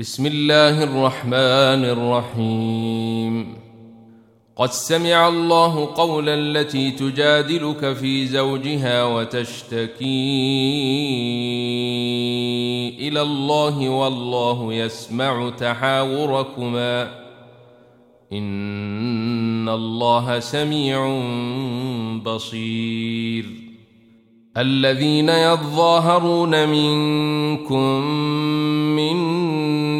بسم الله الرحمن الرحيم. قد سمع الله قول التي تجادلك في زوجها وتشتكي إلى الله والله يسمع تحاوركما. إن الله سميع بصير. الذين يظاهرون منكم من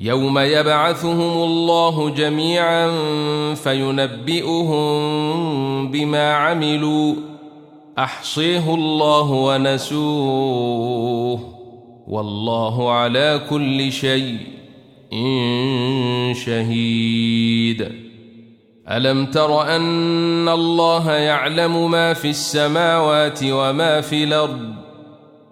يوم يبعثهم الله جميعا فينبئهم بما عملوا. أحصيه الله ونسوه. والله على كل شيء شهيد. ألم تر أن الله يعلم ما في السماوات وما في الأرض؟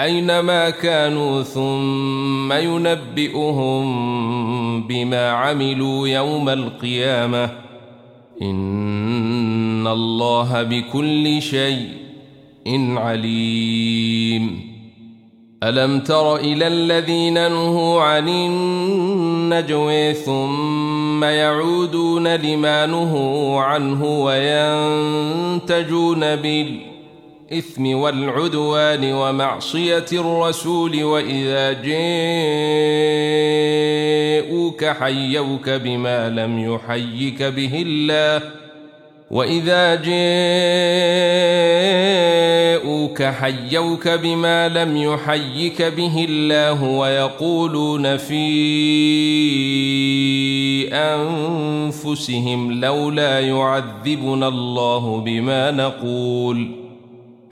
أينما كانوا ثم ينبئهم بما عملوا يوم القيامة إن الله بكل شيء إن عليم. ألم تر إلى الذين نهوا عن النجوى ثم يعودون لما نهوا عنه وينتجون بالله الإثم والعدوان ومعصية الرسول وإذا جاءوك حيوك بما لم يحيك به الله وإذا جاءوك حيوك بما لم يحيك به الله ويقولون في أنفسهم لولا يعذبنا الله بما نقول ۖ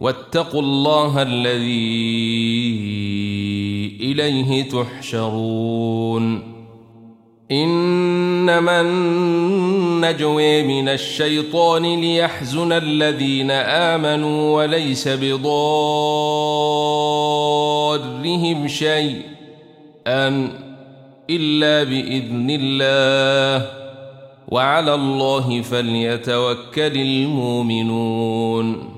واتقوا الله الذي إليه تحشرون. إنما النجوي من الشيطان ليحزن الذين آمنوا وليس بضار بهم شيئا إلا بإذن الله وعلى الله فليتوكل المؤمنون.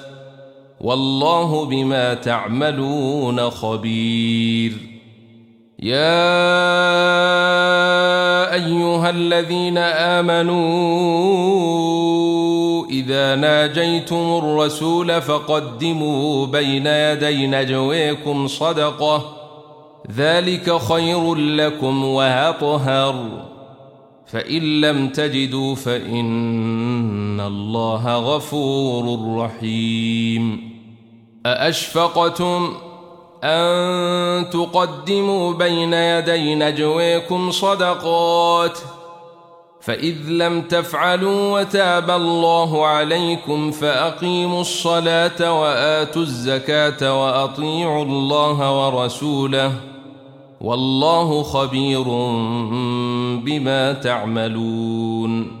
والله بما تعملون خبير. يا أيها الذين آمنوا إذا ناجيتم الرسول فقدموا بين يدي نجويكم صدقة ذلك خير لكم وأطهر. فإن لم تجدوا فإن الله غفور رحيم. أأشفقتم أن تقدموا بين يدي نجويكم صدقات فإذ لم تفعلوا وتاب الله عليكم فأقيموا الصلاة وآتوا الزكاة وأطيعوا الله ورسوله والله خبير بما تعملون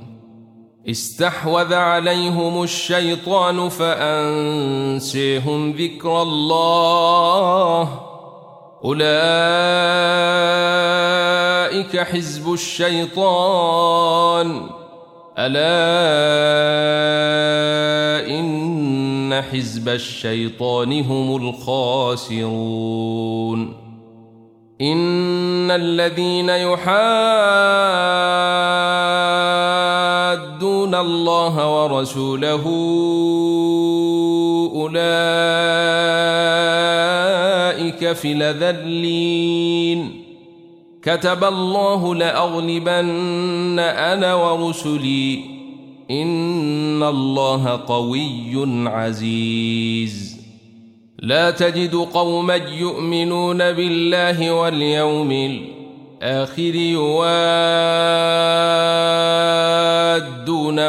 استحوذ عليهم الشيطان فأنسيهم ذكر الله. أولئك حزب الشيطان. ألا إن حزب الشيطان هم الخاسرون. إن الذين يحادون الله ورسوله أولئك في لذلين كتب الله لأغلبن أنا ورسلي. إن الله قوي عزيز. لا تجد قوما يؤمنون بالله واليوم الآخر يوادون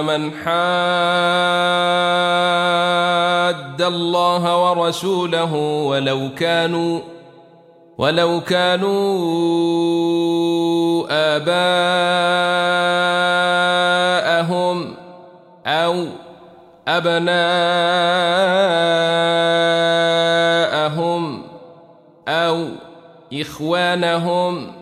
من حاد الله ورسوله ولو كانوا ولو كانوا آباءهم أو أبناءهم أو إخوانهم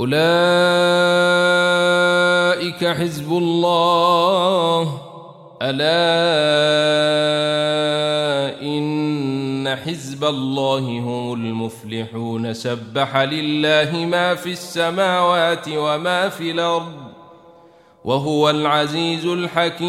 أولئك حزب الله. ألا إن حزب الله هم المفلحون. سبح لله ما في السماوات وما في الأرض. وهو العزيز الحكيم.